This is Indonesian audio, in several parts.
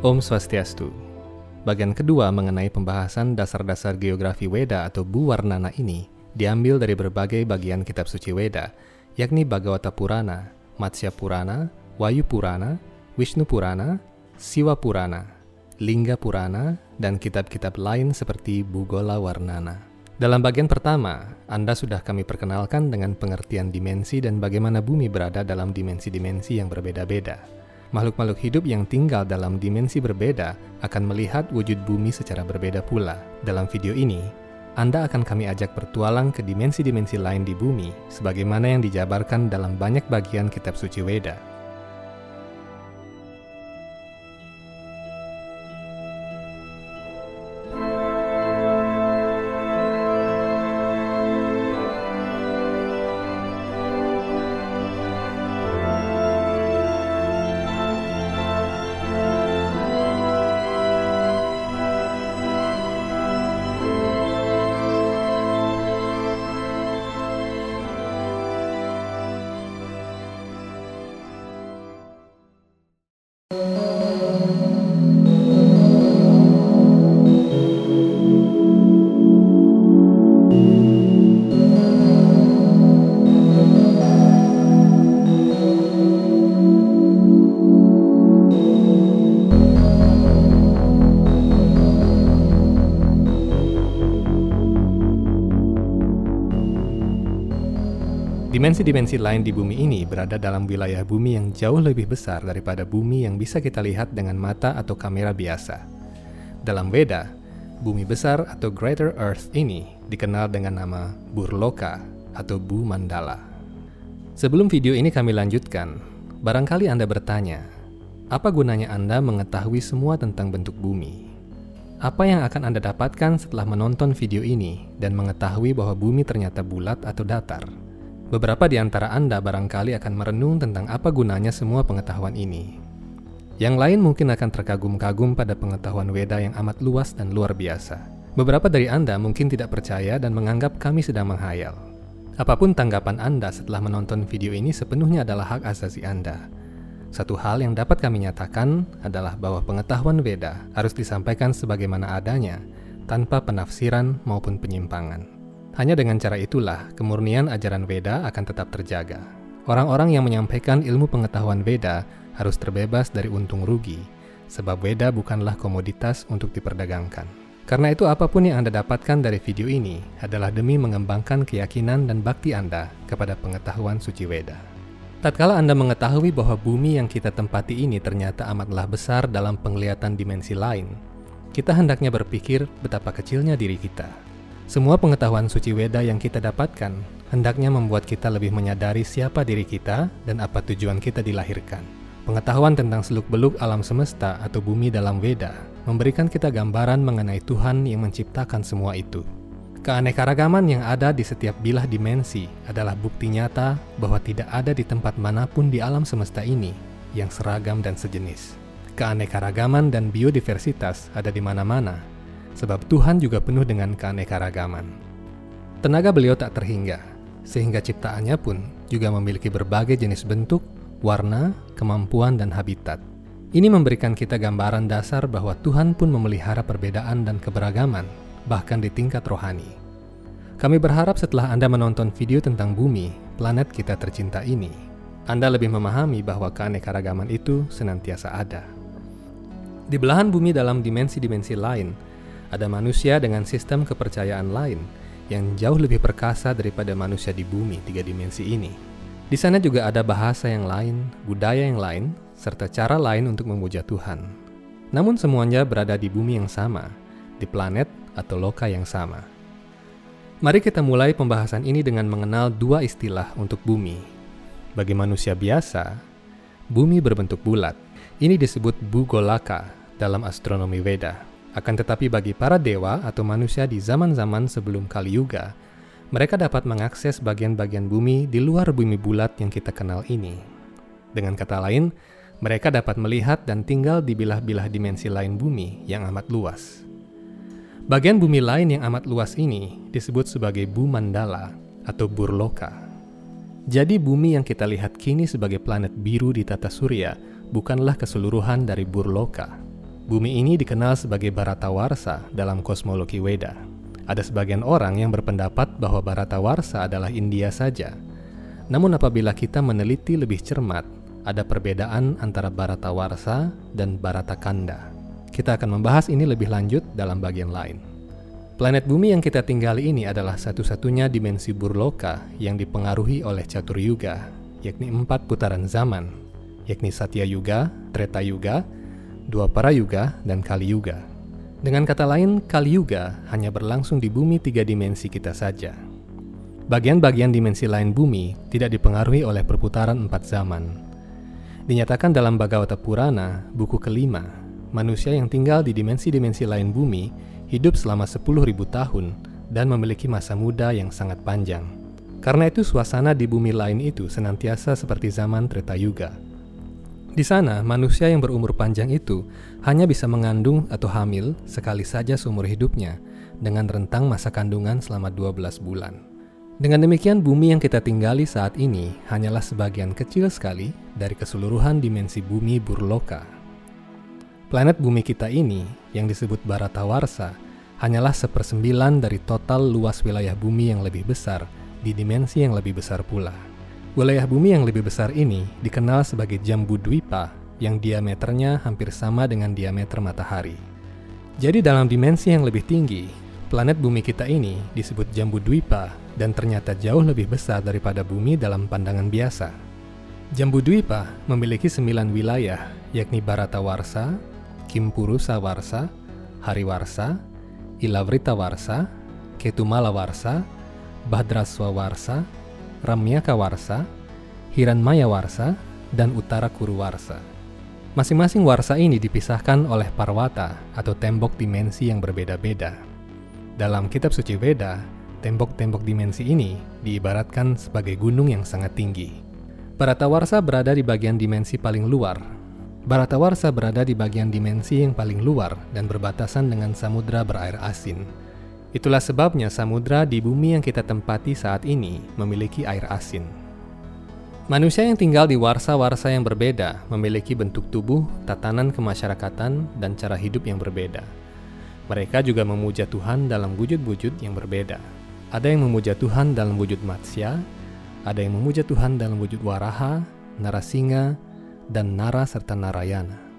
Om Swastiastu. Bagian kedua mengenai pembahasan dasar-dasar geografi Weda atau Bu Warnana ini diambil dari berbagai bagian kitab suci Weda, yakni Bhagavata Purana, Matsya Purana, Wayu Purana, Wisnu Purana, Siwa Purana, Lingga Purana, dan kitab-kitab lain seperti Bugola Warnana. Dalam bagian pertama, Anda sudah kami perkenalkan dengan pengertian dimensi dan bagaimana bumi berada dalam dimensi-dimensi yang berbeda-beda. Makhluk-makhluk hidup yang tinggal dalam dimensi berbeda akan melihat wujud bumi secara berbeda pula. Dalam video ini, Anda akan kami ajak bertualang ke dimensi-dimensi lain di bumi, sebagaimana yang dijabarkan dalam banyak bagian kitab suci Weda. Dimensi-dimensi lain di bumi ini berada dalam wilayah bumi yang jauh lebih besar daripada bumi yang bisa kita lihat dengan mata atau kamera biasa. Dalam Weda, bumi besar atau Greater Earth ini dikenal dengan nama Burloka atau Bu Mandala. Sebelum video ini kami lanjutkan, barangkali Anda bertanya, apa gunanya Anda mengetahui semua tentang bentuk bumi? Apa yang akan Anda dapatkan setelah menonton video ini dan mengetahui bahwa bumi ternyata bulat atau datar? Beberapa di antara Anda barangkali akan merenung tentang apa gunanya semua pengetahuan ini. Yang lain mungkin akan terkagum-kagum pada pengetahuan Weda yang amat luas dan luar biasa. Beberapa dari Anda mungkin tidak percaya dan menganggap kami sedang menghayal. Apa pun tanggapan Anda setelah menonton video ini sepenuhnya adalah hak asasi Anda. Satu hal yang dapat kami nyatakan adalah bahwa pengetahuan Weda harus disampaikan sebagaimana adanya, tanpa penafsiran maupun penyimpangan. Hanya dengan cara itulah kemurnian ajaran Veda akan tetap terjaga. Orang-orang yang menyampaikan ilmu pengetahuan Veda harus terbebas dari untung rugi, sebab Veda bukanlah komoditas untuk diperdagangkan. Karena itu apa pun yang Anda dapatkan dari video ini adalah demi mengembangkan keyakinan dan bakti Anda kepada pengetahuan suci Veda. Tatkala Anda mengetahui bahwa bumi yang kita tempati ini ternyata amatlah besar dalam penglihatan dimensi lain, kita hendaknya berpikir betapa kecilnya diri kita. Semua pengetahuan suci Weda yang kita dapatkan hendaknya membuat kita lebih menyadari siapa diri kita dan apa tujuan kita dilahirkan. Pengetahuan tentang seluk-beluk alam semesta atau bumi dalam Weda memberikan kita gambaran mengenai Tuhan yang menciptakan semua itu. Keanekaragaman yang ada di setiap bilah dimensi adalah bukti nyata bahwa tidak ada di tempat mana pun di alam semesta ini yang seragam dan sejenis. Keanekaragaman dan biodiversitas ada di mana-mana, sebab Tuhan juga penuh dengan keanekaragaman. Tenaga beliau tak terhingga, sehingga ciptaannya pun juga memiliki berbagai jenis bentuk, warna, kemampuan, dan habitat. Ini memberikan kita gambaran dasar bahwa Tuhan pun memelihara perbedaan dan keberagaman, bahkan di tingkat rohani. Kami berharap setelah Anda menonton video tentang bumi, planet kita tercinta ini, Anda lebih memahami bahwa keanekaragaman itu senantiasa ada. Di belahan bumi dalam dimensi-dimensi lain, ada manusia dengan sistem kepercayaan lain yang jauh lebih perkasa daripada manusia di bumi tiga dimensi ini. Di sana juga ada bahasa yang lain, budaya yang lain, serta cara lain untuk memuja Tuhan. Namun semuanya berada di bumi yang sama, di planet atau loka yang sama. Mari kita mulai pembahasan ini dengan mengenal dua istilah untuk bumi. Bagi manusia biasa, bumi berbentuk bulat. Ini disebut bugolaka dalam astronomi Weda. Akan tetapi bagi para dewa atau manusia di zaman-zaman sebelum Kali Yuga, mereka dapat mengakses bagian-bagian bumi di luar bumi bulat yang kita kenal ini. Dengan kata lain, mereka dapat melihat dan tinggal di bilah-bilah dimensi lain bumi yang amat luas. Bagian bumi lain yang amat luas ini disebut sebagai Bumandala atau Burloka. Jadi bumi yang kita lihat kini sebagai planet biru di tata surya bukanlah keseluruhan dari Burloka, Bumi ini dikenal sebagai Baratawarsa dalam kosmologi Weda. Ada sebagian orang yang berpendapat bahwa Baratawarsa adalah India saja. Namun apabila kita meneliti lebih cermat, ada perbedaan antara Baratawarsa dan Baratakanda. Kita akan membahas ini lebih lanjut dalam bagian lain. Planet bumi yang kita tinggali ini adalah satu-satunya dimensi burloka yang dipengaruhi oleh catur yuga, yakni empat putaran zaman, yakni Satya Yuga, Treta Yuga, Dua Para Yuga, dan Kali Yuga. Dengan kata lain, Kali Yuga hanya berlangsung di bumi tiga dimensi kita saja. Bagian-bagian dimensi lain bumi tidak dipengaruhi oleh perputaran empat zaman. Dinyatakan dalam Bhagavata Purana, buku kelima, manusia yang tinggal di dimensi-dimensi lain bumi hidup selama 10.000 tahun dan memiliki masa muda yang sangat panjang. Karena itu suasana di bumi lain itu senantiasa seperti zaman Treta Yuga. Di sana, manusia yang berumur panjang itu hanya bisa mengandung atau hamil sekali saja seumur hidupnya dengan rentang masa kandungan selama 12 bulan. Dengan demikian, bumi yang kita tinggali saat ini hanyalah sebagian kecil sekali dari keseluruhan dimensi bumi Burloka. Planet bumi kita ini, yang disebut Baratawarsa, hanyalah sepersembilan dari total luas wilayah bumi yang lebih besar di dimensi yang lebih besar pula. Wilayah bumi yang lebih besar ini dikenal sebagai Jambu Dwipa yang diameternya hampir sama dengan diameter matahari. Jadi dalam dimensi yang lebih tinggi, planet bumi kita ini disebut Jambu Dwipa dan ternyata jauh lebih besar daripada bumi dalam pandangan biasa. Jambu Dwipa memiliki sembilan wilayah, yakni Baratawarsa, Kimpurusa Warsa, Hariwarsa, Ilavrita Warsa, Ketumala Warsa, Badraswa Warsa, Ramyaka Warsa, Hiranmaya Warsa, dan Utara Kuru Warsa. Masing-masing warsa ini dipisahkan oleh parwata atau tembok dimensi yang berbeda-beda. Dalam kitab suci Veda, tembok-tembok dimensi ini diibaratkan sebagai gunung yang sangat tinggi. Baratawarsa berada di bagian dimensi paling luar. Baratawarsa berada di bagian dimensi yang paling luar dan berbatasan dengan samudra berair asin. Itulah sebabnya samudra di bumi yang kita tempati saat ini memiliki air asin. Manusia yang tinggal di warsa-warsa yang berbeda memiliki bentuk tubuh, tatanan kemasyarakatan, dan cara hidup yang berbeda. Mereka juga memuja Tuhan dalam wujud-wujud yang berbeda. Ada yang memuja Tuhan dalam wujud matsya, ada yang memuja Tuhan dalam wujud waraha, narasinga, dan nara serta narayana.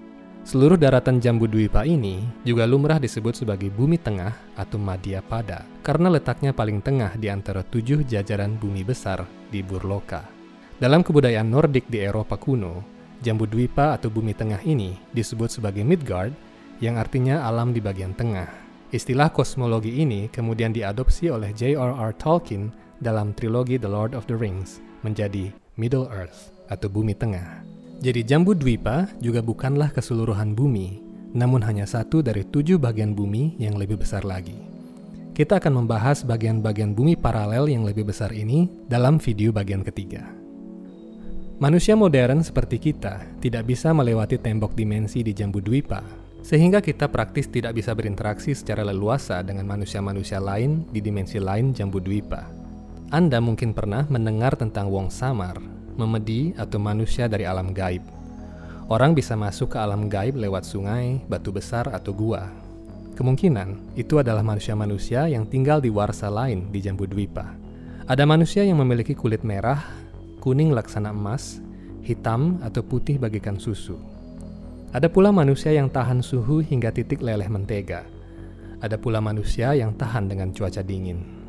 Seluruh daratan Jambu Dwipa ini juga lumrah disebut sebagai bumi tengah atau Madhya Pada karena letaknya paling tengah di antara tujuh jajaran bumi besar di Burloka. Dalam kebudayaan Nordik di Eropa kuno, Jambu Dwipa atau bumi tengah ini disebut sebagai Midgard yang artinya alam di bagian tengah. Istilah kosmologi ini kemudian diadopsi oleh J.R.R. Tolkien dalam trilogi The Lord of the Rings menjadi Middle Earth atau bumi tengah. Jadi Jambu Dwipa juga bukanlah keseluruhan bumi, namun hanya satu dari tujuh bagian bumi yang lebih besar lagi. Kita akan membahas bagian-bagian bumi paralel yang lebih besar ini dalam video bagian ketiga. Manusia modern seperti kita tidak bisa melewati tembok dimensi di Jambu Dwipa, sehingga kita praktis tidak bisa berinteraksi secara leluasa dengan manusia-manusia lain di dimensi lain Jambu Dwipa. Anda mungkin pernah mendengar tentang Wong Samar, memedi, atau manusia dari alam gaib. Orang bisa masuk ke alam gaib lewat sungai, batu besar, atau gua. Kemungkinan itu adalah manusia-manusia yang tinggal di warsa lain di Jambu Dwipa. Ada manusia yang memiliki kulit merah, kuning laksana emas, hitam atau putih bagikan susu. Ada pula manusia yang tahan suhu hingga titik leleh mentega. Ada pula manusia yang tahan dengan cuaca dingin.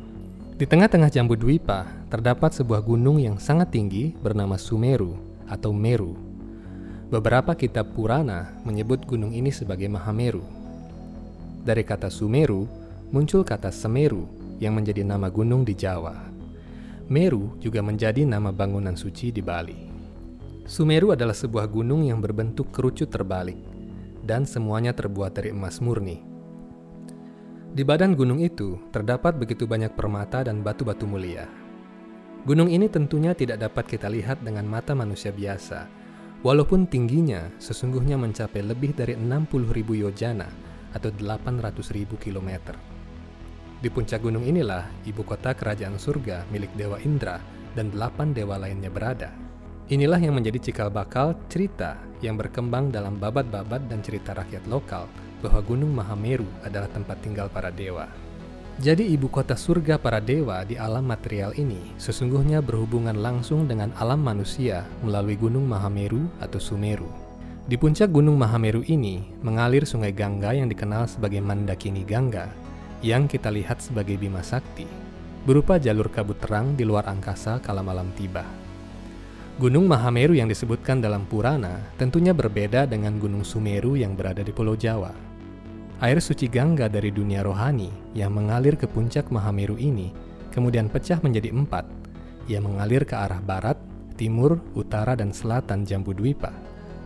Di tengah-tengah Jambu Dwipa terdapat sebuah gunung yang sangat tinggi bernama Sumeru atau Meru. Beberapa kitab Purana menyebut gunung ini sebagai Mahameru. Dari kata Sumeru muncul kata Semeru yang menjadi nama gunung di Jawa. Meru juga menjadi nama bangunan suci di Bali. Sumeru adalah sebuah gunung yang berbentuk kerucut terbalik dan semuanya terbuat dari emas murni di badan gunung itu terdapat begitu banyak permata dan batu-batu mulia. Gunung ini tentunya tidak dapat kita lihat dengan mata manusia biasa, walaupun tingginya sesungguhnya mencapai lebih dari 60.000 yojana atau 800.000 km. Di puncak gunung inilah ibu kota kerajaan surga milik Dewa Indra dan delapan dewa lainnya berada. Inilah yang menjadi cikal bakal cerita yang berkembang dalam babat-babat dan cerita rakyat lokal bahwa Gunung Mahameru adalah tempat tinggal para dewa. Jadi ibu kota surga para dewa di alam material ini sesungguhnya berhubungan langsung dengan alam manusia melalui Gunung Mahameru atau Sumeru. Di puncak Gunung Mahameru ini mengalir sungai Gangga yang dikenal sebagai Mandakini Gangga, yang kita lihat sebagai Bima Sakti, berupa jalur kabut terang di luar angkasa kala malam tiba. Gunung Mahameru yang disebutkan dalam Purana tentunya berbeda dengan Gunung Sumeru yang berada di Pulau Jawa. Air suci Gangga dari dunia rohani yang mengalir ke puncak Mahameru ini kemudian pecah menjadi empat, yang mengalir ke arah barat, timur, utara, dan selatan Jambudwipa.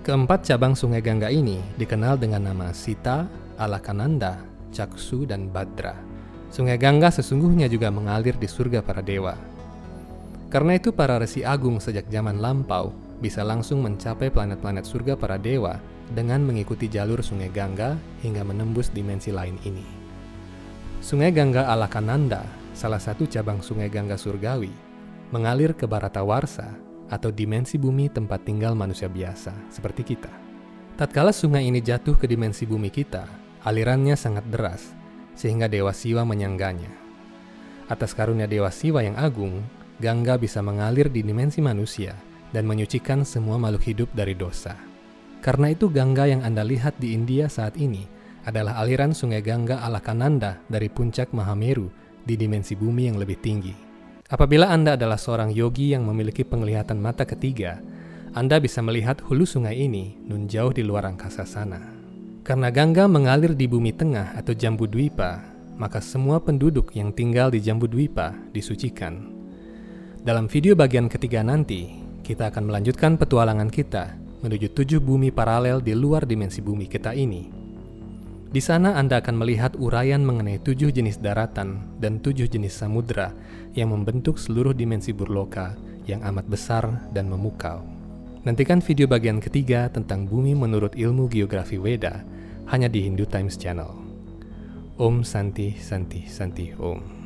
Keempat cabang sungai Gangga ini dikenal dengan nama Sita, Alakananda, Caksu, dan Badra. Sungai Gangga sesungguhnya juga mengalir di surga para dewa, karena itu para resi agung sejak zaman lampau bisa langsung mencapai planet-planet surga para dewa dengan mengikuti jalur sungai Gangga hingga menembus dimensi lain ini. Sungai Gangga ala Kananda, salah satu cabang sungai Gangga surgawi, mengalir ke Baratawarsa atau dimensi bumi tempat tinggal manusia biasa seperti kita. Tatkala sungai ini jatuh ke dimensi bumi kita, alirannya sangat deras sehingga Dewa Siwa menyangganya. Atas karunia Dewa Siwa yang agung, Gangga bisa mengalir di dimensi manusia dan menyucikan semua makhluk hidup dari dosa. Karena itu Gangga yang Anda lihat di India saat ini adalah aliran sungai Gangga ala Kananda dari puncak Mahameru di dimensi bumi yang lebih tinggi. Apabila Anda adalah seorang yogi yang memiliki penglihatan mata ketiga, Anda bisa melihat hulu sungai ini nun jauh di luar angkasa sana. Karena Gangga mengalir di bumi tengah atau Jambu Dwipa, maka semua penduduk yang tinggal di Jambu Dwipa disucikan dalam video bagian ketiga nanti, kita akan melanjutkan petualangan kita menuju tujuh bumi paralel di luar dimensi bumi kita ini. Di sana Anda akan melihat uraian mengenai tujuh jenis daratan dan tujuh jenis samudra yang membentuk seluruh dimensi burloka yang amat besar dan memukau. Nantikan video bagian ketiga tentang bumi menurut ilmu geografi Weda hanya di Hindu Times Channel. Om Santi Santi Santi Om.